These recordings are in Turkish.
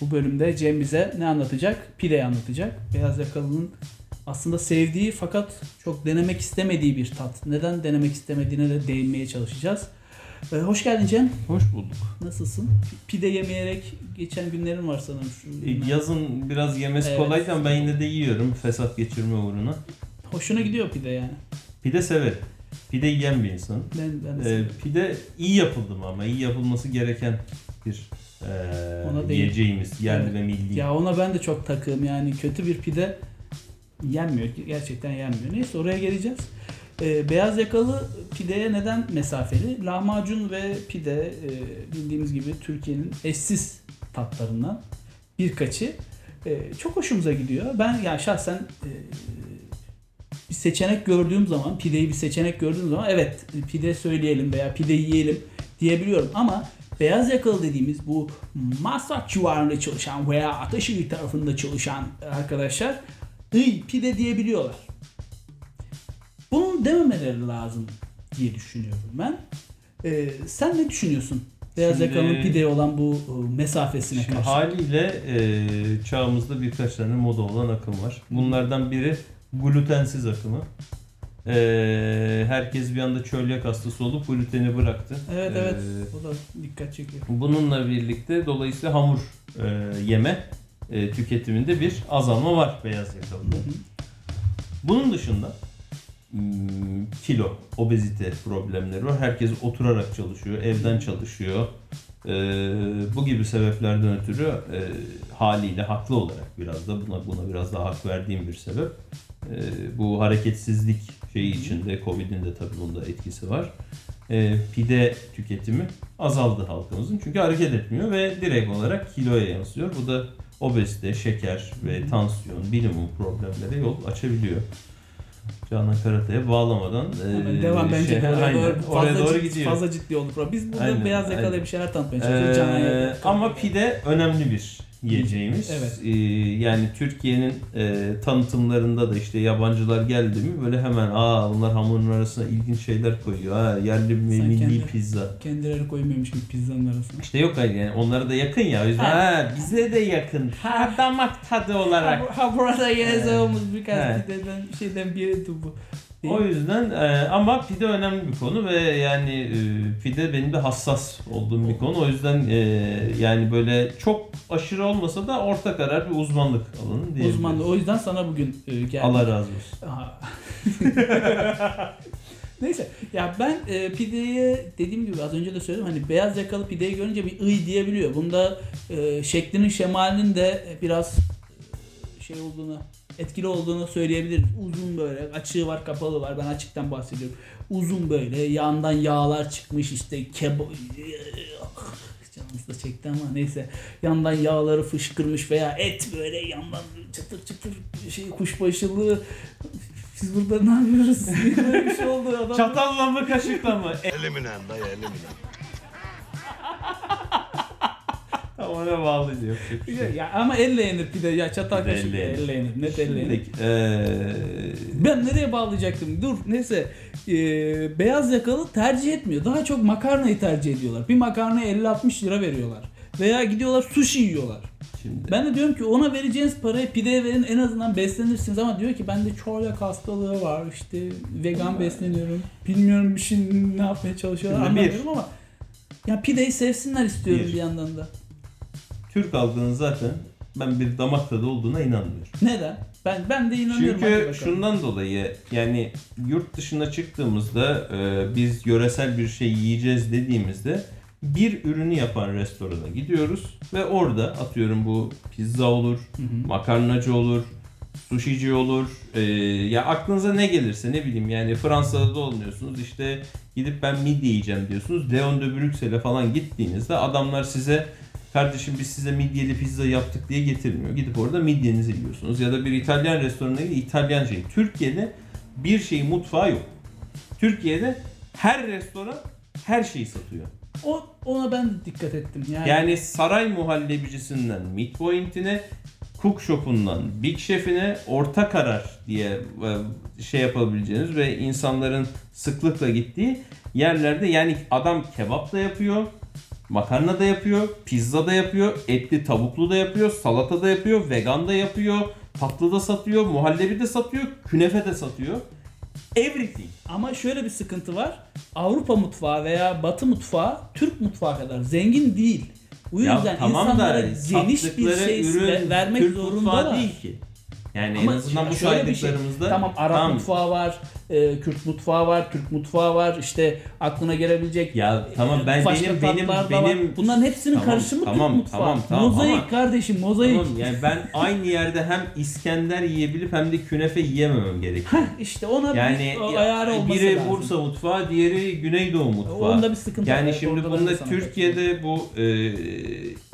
Bu bölümde Cem bize ne anlatacak? Pideyi anlatacak. Beyaz yakalının aslında sevdiği fakat çok denemek istemediği bir tat. Neden denemek istemediğine de değinmeye çalışacağız. Ee, hoş geldin Cem. Hoş bulduk. Nasılsın? Pide yemeyerek geçen günlerin var sanırım. Şu E, Yazın biraz yemesi Evet. kolayken ben yine de yiyorum fesat geçirme uğruna. Hoşuna gidiyor pide yani. Pide severim. Pide yiyen bir insan. Ben, ben de E, seviyorum. pide iyi yapıldı mı ama iyi yapılması gereken bir e, yiyeceğimiz yerli Evet. ve milli. Ya ona ben de çok takığım yani kötü bir pide yenmiyor. Gerçekten yenmiyor. Neyse oraya geleceğiz. Ee, beyaz yakalı pideye neden mesafeli? Lahmacun ve pide e, bildiğimiz gibi Türkiye'nin eşsiz tatlarından birkaçı. E, çok hoşumuza gidiyor. Ben ya şahsen e, bir seçenek gördüğüm zaman, pideyi bir seçenek gördüğüm zaman evet pide söyleyelim veya pide yiyelim diyebiliyorum ama beyaz yakalı dediğimiz bu maslak civarında çalışan veya Ataşehir tarafında çalışan arkadaşlar ıy pide diyebiliyorlar. Bunu dememeleri lazım diye düşünüyorum ben. Ee, sen ne düşünüyorsun? Beyaz Şimdi- yakalının pideye olan bu e, mesafesine Şimdi karşı. haliyle e, çağımızda birkaç tane moda olan akım var. Bunlardan biri glutensiz akımı. E, herkes bir anda çölyak hastası olup gluteni bıraktı. Evet E, evet. O da dikkat çekiyor. Bununla birlikte dolayısıyla hamur e, yeme e, tüketiminde bir azalma var beyaz yakalıda. Bunun dışında hmm, kilo, obezite problemleri var. Herkes oturarak çalışıyor, evden çalışıyor. E, bu gibi sebeplerden ötürü e, haliyle haklı olarak biraz da buna buna biraz daha hak verdiğim bir sebep. E, bu hareketsizlik şeyi içinde Covid'in de tabii bunda etkisi var. E, pide tüketimi azaldı halkımızın. Çünkü hareket etmiyor ve direkt olarak kiloya yansıyor. Bu da obezite, şeker ve tansiyon, bilimum problemlere yol açabiliyor. Canan Karatay'a bağlamadan e, devam bence. şey- oraya, aynen, doğru, oraya fazla, doğru ciddi, gidiyor. fazla ciddi oldu. program. Biz burada Aynen, beyaz aynen. bir şeyler tanıtmaya çalışıyoruz. Ee, ama pide önemli bir yiyeceğimiz. Evet. Ee, yani Türkiye'nin e, tanıtımlarında da işte yabancılar geldi mi böyle hemen aa bunlar hamurun arasına ilginç şeyler koyuyor. Ha yerli bir Sen milli kendi- pizza. Kendileri koymuyormuş gibi pizzanın arasına. İşte yok hayır yani onlara da yakın ya. O yüzden Ha. ha, bize de yakın. Ha damak tadı olarak. Ha, ha burada savunmuş birkaç pideden şeyden biri bu. O yüzden e, ama pide önemli bir konu ve yani e, pide benim de hassas olduğum bir konu. O yüzden e, yani böyle çok aşırı olmasa da orta karar bir uzmanlık alanı diyebiliriz. Uzman o yüzden sana bugün e, geldim. Allah razı olsun. Neyse ya ben e, pideyi dediğim gibi az önce de söyledim hani beyaz yakalı pideyi görünce bir ıy diyebiliyor. Bunda e, şeklinin şemalinin de biraz e, şey olduğunu etkili olduğunu söyleyebiliriz. Uzun böyle açığı var kapalı var ben açıktan bahsediyorum. Uzun böyle yandan yağlar çıkmış işte keba canımız da çekti ama neyse yandan yağları fışkırmış veya et böyle yandan çıtır çıtır şey kuşbaşılı biz burada ne yapıyoruz? Böyle bir şey oldu adam. Çatalla mı kaşıkla mı? Eliminen dayı eliminen. Ona bağlı diyor. Şey yok. Ya ama elle yenir pide ya çatal kaşık elle elle yenir net elle yenir. Eee, Ben nereye bağlayacaktım? Dur neyse. Ee, beyaz yakalı tercih etmiyor. Daha çok makarnayı tercih ediyorlar. Bir makarnaya 50-60 lira veriyorlar. Veya gidiyorlar sushi yiyorlar. şimdi Ben de diyorum ki ona vereceğiniz parayı pideye verin en azından beslenirsiniz ama diyor ki bende çölyak hastalığı var işte vegan besleniyorum. Bilmiyorum bir şey ne yapmaya çalışıyorlar anlamıyorum ama ya pideyi sevsinler istiyorum Bir. bir yandan da. Türk halkının zaten ben bir damak tadı olduğuna inanmıyorum. Neden? Ben ben de inanıyorum. Çünkü şundan dolayı yani yurt dışına çıktığımızda e, biz yöresel bir şey yiyeceğiz dediğimizde bir ürünü yapan restorana gidiyoruz ve orada atıyorum bu pizza olur, Hı hı. makarnacı olur, sushici olur. E, ya aklınıza ne gelirse ne bileyim yani Fransa'da da oluyorsunuz işte gidip ben midye yiyeceğim diyorsunuz. Leon de Brüksel'e falan gittiğinizde adamlar size kardeşim biz size midyeli pizza yaptık diye getirmiyor. Gidip orada midyenizi yiyorsunuz. Ya da bir İtalyan restoranına gidip İtalyancayı. Türkiye'de bir şeyin mutfağı yok. Türkiye'de her restoran her şeyi satıyor. O ona ben de dikkat ettim. Yani, Yani saray muhallebicisinden midpoint'ine, cook shop'undan big chef'ine orta karar diye e, şey yapabileceğiniz ve insanların sıklıkla gittiği yerlerde yani adam kebap da yapıyor, Makarna da yapıyor, pizza da yapıyor, etli tavuklu da yapıyor, salata da yapıyor, vegan da yapıyor, tatlı da satıyor, muhallebi de satıyor, künefe de satıyor. Everything. Ama şöyle bir sıkıntı var. Avrupa mutfağı veya Batı mutfağı Türk mutfağı kadar zengin değil. Ya yüzden tamam da insanlara geniş bir şey ürün vermek Türk zorundalar. değil ki. Yani Ama en azından bu şey, saydıklarımızda Tamam Arap mutfağı var, e, Kürt mutfağı var, Türk mutfağı var. işte aklına gelebilecek Ya tamam ben başka benim benim da var. benim Bunların hepsinin Tamam, karışımı tamam, Türk mutfağı. tamam, tamam mozaik ama- kardeşim, mozaik. Tamam, yani ben aynı yerde hem İskender yiyebilip hem de künefe yiyememem gerekiyor. İşte ona Yani bir ayarı olması biri lazım. Bursa mutfağı, diğeri Güneydoğu mutfağı. Onda bir sıkıntı var. Yani şimdi bunda Türkiye'de bu e,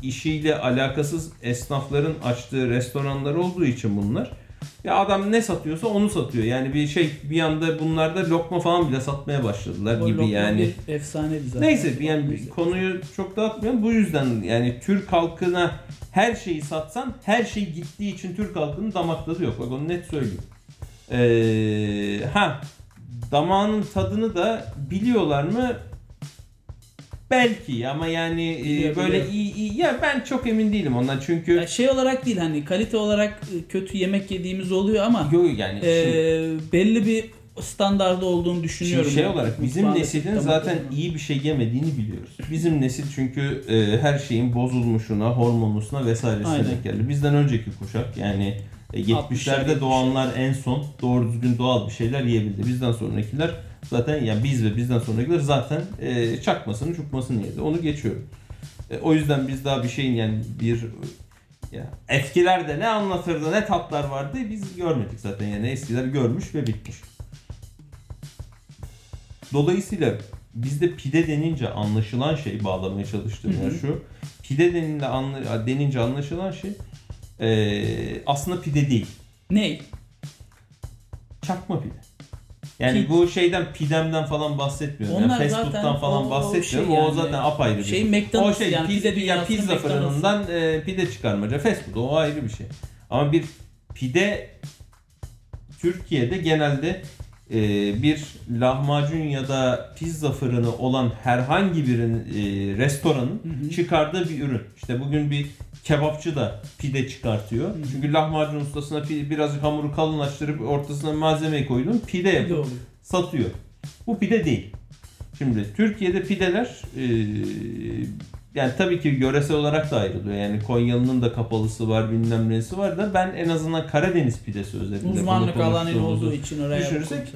işiyle alakasız esnafların açtığı restoranlar olduğu için bunlar. Ya adam ne satıyorsa onu satıyor. Yani bir şey bir anda bunlarda lokma falan bile satmaya başladılar O gibi lokma yani. bir efsane bir zaten. Neyse yani konuyu çok dağıtmayalım. Bu yüzden yani Türk halkına her şeyi satsan her şey gittiği için Türk halkının damak tadı yok. Bak onu net söyleyeyim. Ee, ha damağının tadını da biliyorlar mı? Belki ama yani e, böyle iyi, iyi ya ben çok emin değilim ondan çünkü Ya şey olarak değil hani kalite olarak e, kötü yemek yediğimiz oluyor ama yok yani e, şimdi- belli bir standardı olduğunu düşünüyorum. Şimdi şey yani. olarak bizim neslin zaten tadını. iyi bir şey yemediğini biliyoruz. Bizim nesil çünkü e, her şeyin bozulmuşuna, hormonlusuna vesairesine denk geldi. Bizden önceki kuşak yani 70'lerde 60'lar, doğanlar en son doğru düzgün doğal bir şeyler yiyebildi. Bizden sonrakiler zaten yani biz ve bizden sonrakiler zaten e, çakmasını çukmasını yedi. Onu geçiyorum. E, o yüzden biz daha bir şeyin yani bir ya eskilerde ne anlatırdı ne tatlar vardı biz görmedik zaten yani eskiler görmüş ve bitmiş. Dolayısıyla bizde pide denince anlaşılan şey bağlamaya çalıştığım yer şu. Pide denince, anla, denince anlaşılan şey eee, aslında pide değil. Ney? Çakma pide. Yani Ki- bu şeyden pidemden falan bahsetmiyorum. Yani Onlar fast zaten falan o- o bahsetmiyorum. şey o yani. zaten apayrı bir Şey O McDonald's şey yani pizza, pide ya dünyasının pizza McDonald's'ı. fırınından e, pide çıkarmaca fast food o ayrı bir şey. Ama bir pide Türkiye'de genelde e, bir lahmacun ya da pizza fırını olan herhangi bir e, restoranın Hı hı. çıkardığı bir ürün. İşte bugün bir kebapçı da pide çıkartıyor. Hı. Çünkü lahmacun ustasına pi- biraz hamuru kalınlaştırıp ortasına malzemeyi koydun pide Pide yapıyor oluyor. satıyor. Bu pide değil. Şimdi Türkiye'de pideler e, yani tabii ki yöresel olarak da ayrılıyor. Yani Konyalı'nın da kapalısı var, bilmem nesi var da ben en azından Karadeniz pidesi özellikle Uzmanlık alanı olduğu için oraya düşünürsek-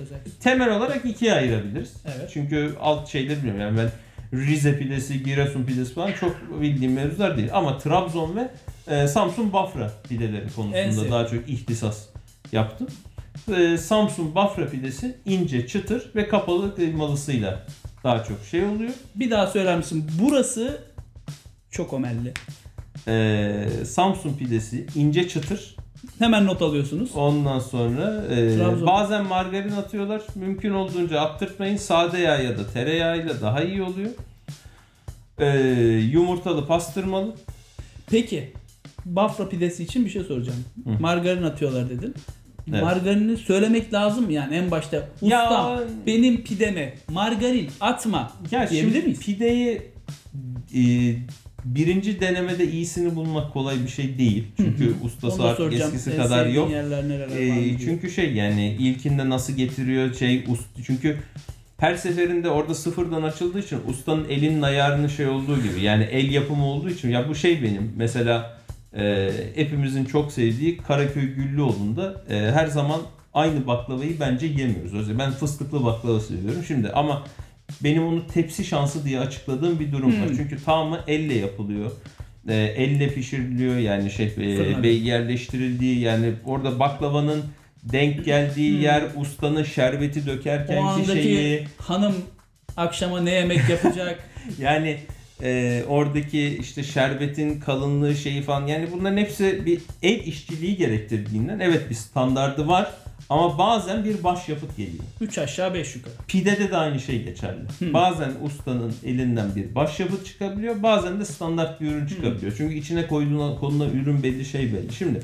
temel olarak ikiye ayırabiliriz. Evet. Çünkü alt şeyleri bilmiyorum. Yani ben Rize pidesi, Giresun pidesi falan çok bildiğim mevzular değil. Ama Trabzon ve e, Samsun Bafra pideleri konusunda daha çok ihtisas yaptım. E, Samsun Bafra pidesi ince, çıtır ve kapalı kıymalısıyla daha çok şey oluyor. Bir daha söyler misin? Burası çok omelli. E, Samsun pidesi ince çıtır. Hemen not alıyorsunuz. Ondan sonra e, Trabzon. bazen margarin atıyorlar. Mümkün olduğunca attırtmayın. Sade yağ ya da tereyağıyla daha iyi oluyor. E, yumurtalı pastırmalı. Peki Bafra pidesi için bir şey soracağım. Hı. Margarin atıyorlar dedin. Evet. Margarini söylemek lazım yani en başta? Ustam Ya- benim pideme margarin atma Ya diyebilir şimdi miyiz? pideyi e, birinci denemede iyisini bulmak kolay bir şey değil. Çünkü ustası artık eskisi kadar yok. E, çünkü şey yani ilkinde nasıl getiriyor şey ust çünkü her seferinde orada sıfırdan açıldığı için ustanın elinin ayarını şey olduğu gibi yani el yapımı olduğu için ya bu şey benim mesela e, hepimizin çok sevdiği Karaköy Güllüoğlu'nda e, her zaman aynı baklavayı bence yemiyoruz. Özellikle ben fıstıklı baklava seviyorum. Şimdi ama benim onu tepsi şansı diye açıkladığım bir durum var. Hmm. Çünkü tamamı elle yapılıyor. E, elle pişiriliyor yani şey e, ve yerleştirildiği yani orada baklavanın denk geldiği Hmm. yer ustanın şerbeti o dökerkenki andaki şeyi hanım akşama ne yemek yapacak? yani e, oradaki işte şerbetin kalınlığı şeyi falan yani bunların hepsi bir el işçiliği gerektirdiğinden evet bir standardı var ama bazen bir başyapıt geliyor. 3 aşağı 5 yukarı. Pidede de aynı şey geçerli. Hmm. Bazen ustanın elinden bir başyapıt çıkabiliyor, bazen de standart bir ürün çıkabiliyor. Çünkü içine koyduğuna konulan ürün belli, şey belli. Şimdi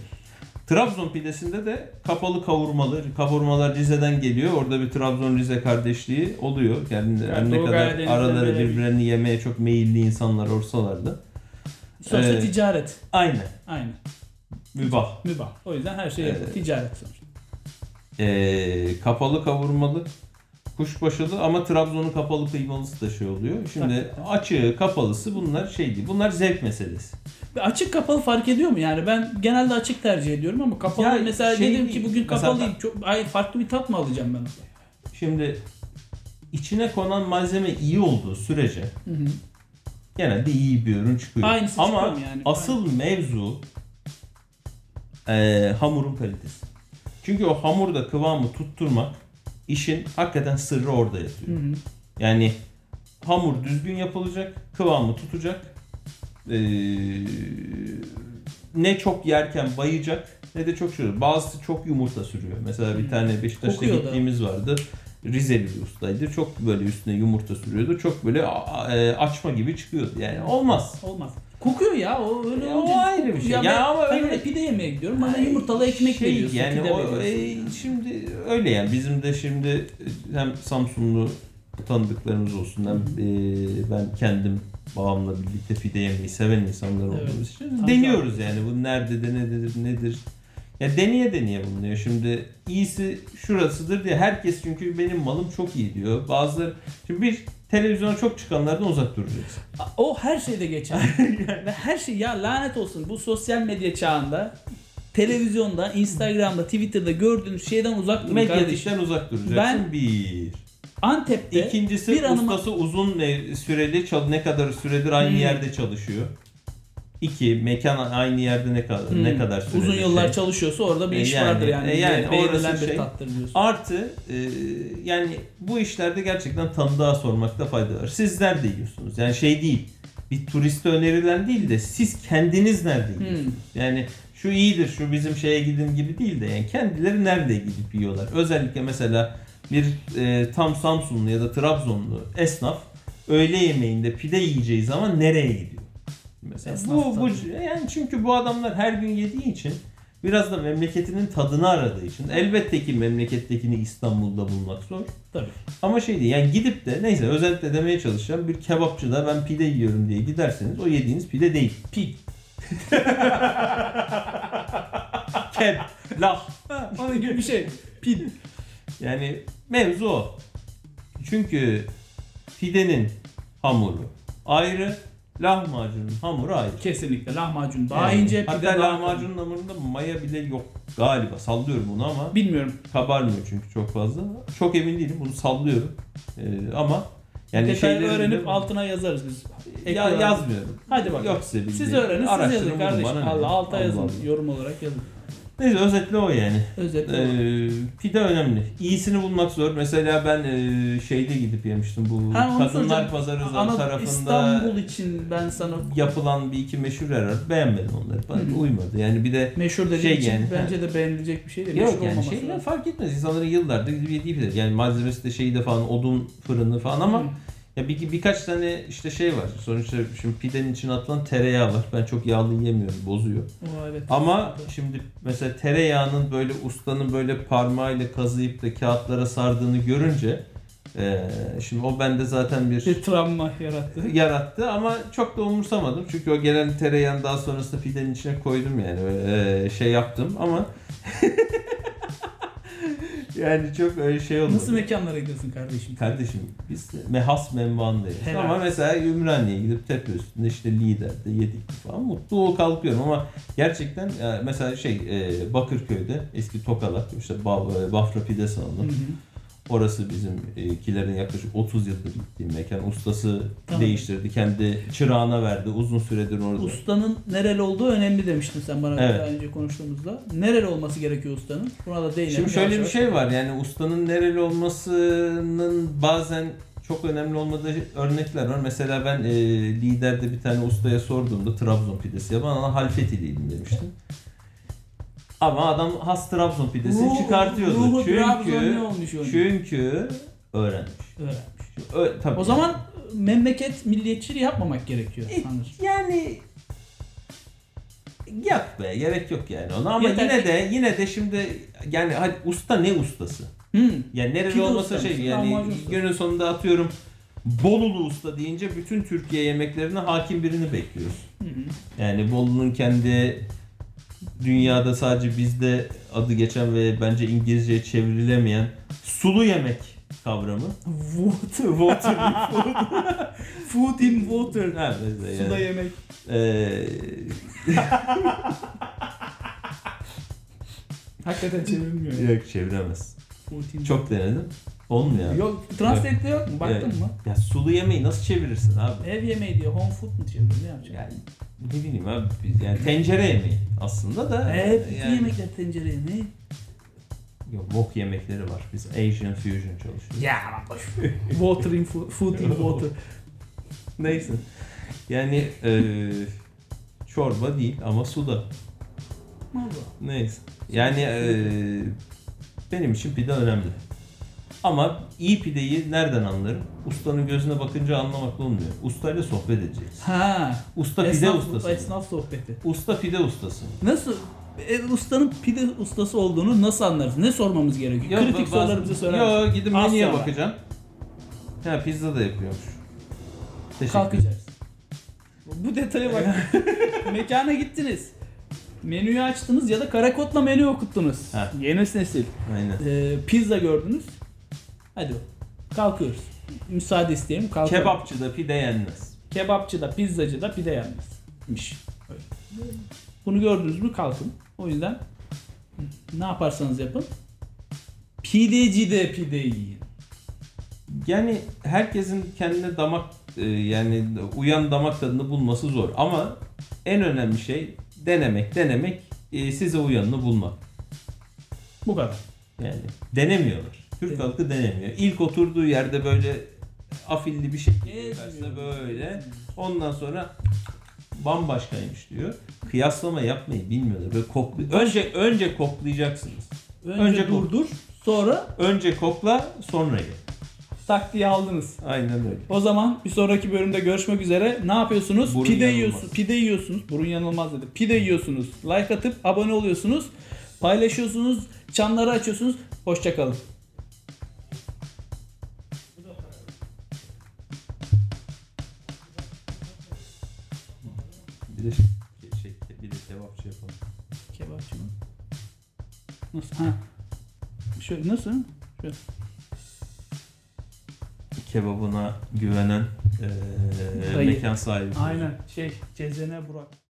Trabzon pidesinde de kapalı kavurmalı. Kavurmalar Rize'den geliyor. Orada bir Trabzon Rize kardeşliği oluyor. Yani her ne kadar araları böyle bir- birbirlerini yemeye çok meyilli insanlar olsalar da. Sonuçta Evet. ticaret. Aynen. Aynen. Mübah. Mübah. O yüzden her şey Evet. ticaret sonuçta. Ee, kapalı kavurmalı kuşbaşılı ama Trabzon'un kapalı kıymalısı da şey oluyor. Şimdi açığı kapalısı bunlar şey değil. Bunlar zevk meselesi. Açık kapalı fark ediyor mu yani? Ben genelde açık tercih ediyorum ama kapalı Ya mesela şey dedim ki değil. bugün Mesela kapalıyım. Çok ay farklı bir tat mı alacağım ben? Şimdi içine konan malzeme iyi olduğu sürece Hı hı. genelde iyi bir ürün çıkıyor. Aynısı Ama çıkıyor yani? asıl mevzu eee, hamurun kalitesi. Çünkü o hamurda kıvamı tutturmak işin hakikaten sırrı orada yatıyor. Hı hı. Yani hamur düzgün yapılacak, kıvamı tutacak. Ee, ne çok yerken bayacak ne de çok şey. Bazısı çok yumurta sürüyor. Mesela bir tane Beşiktaş'ta Kokuyor da. gittiğimiz vardı. Rizeli bir ustaydı. Çok böyle üstüne yumurta sürüyordu. Çok böyle e, açma gibi çıkıyordu. Yani olmaz. Olmaz. Kokuyor ya o öyle Ya o olunca ayrı bir şey. Ya, Ya ben, ama ben öyle- öyle pide yemeye gidiyorum. Bana yumurtalı ekmek Şey, veriyorsun. Yani pide o, veriyorsun. e, şimdi öyle yani bizim de şimdi hem Samsunlu tanıdıklarımız olsun hem e, ben kendim babamla birlikte pide yemeyi seven insanlar Evet. olduğumuz için Tabii deniyoruz yani bu nerede de nedir nedir. Ya deneye deneye bulunuyor. Şimdi iyisi şurasıdır diye herkes çünkü benim malım çok iyi diyor. Bazıları şimdi bir televizyona çok çıkanlardan uzak duracaksın. O her şeyde geçer. Ve her şey ya lanet olsun bu sosyal medya çağında televizyonda, Instagram'da, Twitter'da gördüğünüz şeyden uzak durun kardeşim. Medyatikten uzak duracaksın. Ben- bir. Antep'te İkincisi bir anıma- ustası uzun ne- süreli ne kadar süredir aynı Hmm. yerde çalışıyor. İki mekan aynı yerde ne kadar Hmm. ne kadar süredir uzun yıllar şey. çalışıyorsa orada bir E iş yani- vardır yani. e yani Beğenilen orası bir şey. Artı e, yani bu işlerde gerçekten tanıdığa sormakta fayda var. Siz nerede yiyorsunuz? Yani şey değil. Bir turiste önerilen değil de siz kendiniz nerede Hmm. yiyorsunuz? Yani şu iyidir, şu bizim şeye gidin gibi değil de yani kendileri nerede gidip yiyorlar. Özellikle mesela bir e, tam Samsunlu ya da Trabzonlu esnaf öğle yemeğinde pide yiyeceği zaman nereye gidiyor? Mesela Esnaf bu, bu yani çünkü bu adamlar her gün yediği için biraz da memleketinin tadını aradığı için elbette ki memlekettekini İstanbul'da bulmak zor. Tabii. Ama şey değil yani gidip de neyse özellikle demeye çalışacağım bir kebapçıda ben pide yiyorum diye giderseniz o yediğiniz pide değil. Pig. Keb, lah. Onun gibi bir şey. Pig. Yani mevzu o. Çünkü pidenin hamuru ayrı, lahmacunun hamuru ayrı. Kesinlikle lahmacun daha Yani ince, pide Hatta daha lahmacunun hamurunda maya bile yok galiba. Sallıyorum bunu ama Bilmiyorum. kabarmıyor çünkü çok fazla. Çok emin değilim bunu sallıyorum. Ee, ama yani Detaylı şeyleri öğrenip altına yazarız biz. ya, yazmıyorum. Hadi bakalım. Yok size bildiğim. Siz öğrenin, siz Araştırın yazın bulun, kardeşim. bana ne? Allah alta Allah yazın. Allah. Yorum olarak yazın. Neyse özetle o yani. Özetle. Ee, pide önemli. İyisini bulmak zor. Mesela ben e, şeyde gidip yemiştim bu Ha, Kadınlar soracağım. Pazarı Ana tarafında İstanbul için ben sana yapılan bir iki meşhur yer var. Beğenmedim onları. Bana Hı hı. uymadı. Yani bir de meşhur dediğin Şey için yani, bence de beğenilecek bir şey değil. Yok yani şeyler lazım. fark etmez. İnsanların yıllardır yediği pide. Yani malzemesi de şeyi de falan odun fırını falan ama Hı. Ya bir, birkaç tane işte şey var. Sonuçta şimdi pidenin içine atılan tereyağı var. Ben çok yağlı yemiyorum. Bozuyor. O, evet. Ama şimdi mesela tereyağının böyle ustanın böyle parmağıyla kazıyıp da kağıtlara sardığını görünce eee, şimdi o bende zaten bir bir travma yarattı. yarattı ama çok da umursamadım. Çünkü o gelen tereyağını daha sonrasında pidenin içine koydum yani eee, şey yaptım ama yani çok öyle şey olmadı. Nasıl mekanlara gidiyorsun kardeşim? Kardeşim biz mehas menbaındayız. Helal. Ama mesela Ümraniye'ye gidip tepe üstünde işte liderde yedik falan. Mutlu ol kalkıyorum ama gerçekten e, mesela şey e, Bakırköy'de eski Tokalak işte e, Bafra Pide Salonu. Hı hı. Orası bizimkilerin yaklaşık 30 yıldır gittiği mekan. Ustası Tamam. değiştirdi. Kendi çırağına verdi. Uzun süredir orada. Ustanın nereli olduğu önemli demiştin sen bana Evet. daha önce konuştuğumuzda. Nereli olması gerekiyor ustanın? Buna da değinelim. Şimdi şöyle bir şey var yani ustanın nereli olmasının bazen çok önemli olmadığı örnekler var. Mesela ben e, liderde bir tane ustaya sorduğumda Trabzon pidesi ya bana halfetiliydim demiştim. Ama adam has Trabzon pidesini Ruhu- çıkartıyordu. ruhu çünkü olmuş onun? çünkü öğrenmiş. Öğrenmiş. Ö, tabii. O zaman memleket milliyetçiliği yapmamak gerekiyor E, sanırım. yani Yok be gerek yok yani ona ama Yeter yine de yine de şimdi yani hadi usta ne ustası? Hmm. Yani nerede olmasa şey yani günün sonunda atıyorum Bolulu usta deyince bütün Türkiye yemeklerine hakim birini bekliyoruz. Hı. Yani Bolu'nun kendi dünyada sadece bizde adı geçen ve bence İngilizceye çevrilemeyen sulu yemek kavramı. Water, water food. food in water. Ha, mesela Suda yani. yemek. Ee, Hakikaten çevrilmiyor. yok çeviremez. Food in Çok denedim. Olmuyor. Yok, translate'de yok mu? Baktın Evet. mı? Ya sulu yemeği nasıl çevirirsin abi? Ev yemeği diyor, home food mu çeviriyor? Ne yapacak? Yani ne bileyim abi yani tencere yemeği aslında da bütün yani, yemekler tencere yemeği. yok wok yemekleri var. Biz Asian fusion çalışıyoruz. Ya water in food, food in water. Neyse. Yani eee çorba değil ama suda. Neyse. Yani eee, benim için pide önemli. Ama iyi pideyi nereden anlarım? Ustanın gözüne bakınca anlamakla olmuyor. Ustayla sohbet edeceğiz. Ha. Usta pide esnaf, ustası. Esnaf sohbeti. Usta pide ustası. Nasıl? E, ustanın pide ustası olduğunu nasıl anlarız? Ne sormamız gerekiyor? Kritik bazı- sorularımızı sorar Yo gidin Az menüye bakacağım. Ha pizza da yapıyormuş. Teşekkür Kalkacağız. Bu detaya bak. Mekana gittiniz. Menüyü açtınız ya da karakodla menü okuttunuz. Ha. Yeni nesil. Aynen. Ee, pizza gördünüz. Hadi kalkıyoruz. Müsaade isteyelim kalkalım. Kebapçıda pide yenmez. Kebapçıda, pizzacıda pide yenmezmiş. Öyle. Bunu gördünüz mü kalkın. O yüzden ne yaparsanız yapın. Pidecide pide yiyin. Yani herkesin kendine damak e, yani uyan damak tadını bulması zor ama en önemli şey denemek, denemek, e, size uyanını bulmak. Bu kadar. Yani denemiyorlar. Türk Evet. halkı denemiyor. İlk oturduğu yerde böyle afilli bir şekilde verse böyle ondan sonra bambaşkaymış diyor. Kıyaslama yapmayı bilmiyorlar. Böyle koklu önce önce koklayacaksınız. Önce, Önce durdur, sonra Önce kokla, sonra ye. tak diye aldınız. Aynen öyle. O zaman bir sonraki bölümde görüşmek üzere. Ne yapıyorsunuz? Burun pide yanılmaz. yiyorsunuz. Pide yiyorsunuz. Burun yanılmaz dedi. Pide yiyorsunuz. Like atıp abone oluyorsunuz. Paylaşıyorsunuz. Çanları açıyorsunuz. Hoşçakalın. Şöyle nasıl? Şöyle. Kebabına güvenen Dayı. mekan sahibi. Aynen. Şey, Cezene Burak.